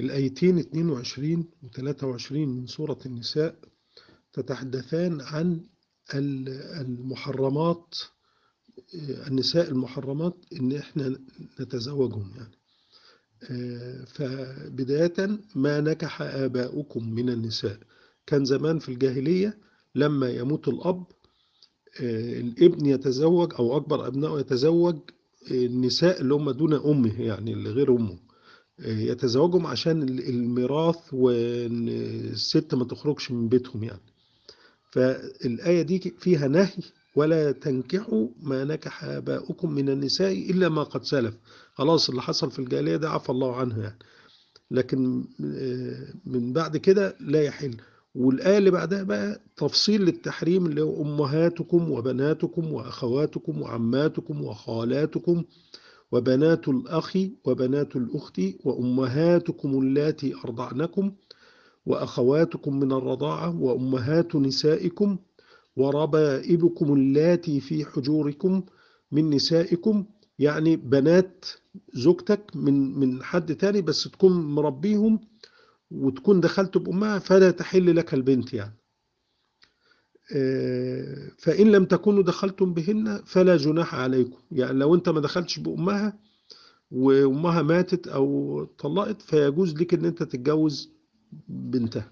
الآيتين 22 و 23 من سورة النساء تتحدثان عن المحرمات النساء المحرمات إن إحنا نتزوجهم يعني. فبداية ما نكح آباؤكم من النساء. كان زمان في الجاهلية لما يموت الأب الابن يتزوج أو أكبر أبنائه يتزوج النساء اللي هم دون أمه يعني اللي غير أمه. يتزوجهم عشان الميراث وإن الست ما تخرجش من بيتهم يعني. فالآية دي فيها نهي ولا تنكحوا ما نكح آباؤكم من النساء إلا ما قد سلف. خلاص اللي حصل في الجاهلية ده عفى الله عنه يعني. لكن من بعد كده لا يحل. والآية اللي بعدها بقى تفصيل للتحريم اللي هو أمهاتكم وبناتكم وأخواتكم وعماتكم وخالاتكم. وبنات الأخ وبنات الأخت وأمهاتكم اللاتي أرضعنكم وأخواتكم من الرضاعة وأمهات نسائكم وربائبكم اللاتي في حجوركم من نسائكم يعني بنات زوجتك من من حد تاني بس تكون مربيهم وتكون دخلت بأمها فلا تحل لك البنت يعني. فإن لم تكونوا دخلتم بهن فلا جناح عليكم. يعني لو أنت ما دخلتش بأمها وأمها ماتت أو طلقت فيجوز لك أن أنت تتجوز بنتها.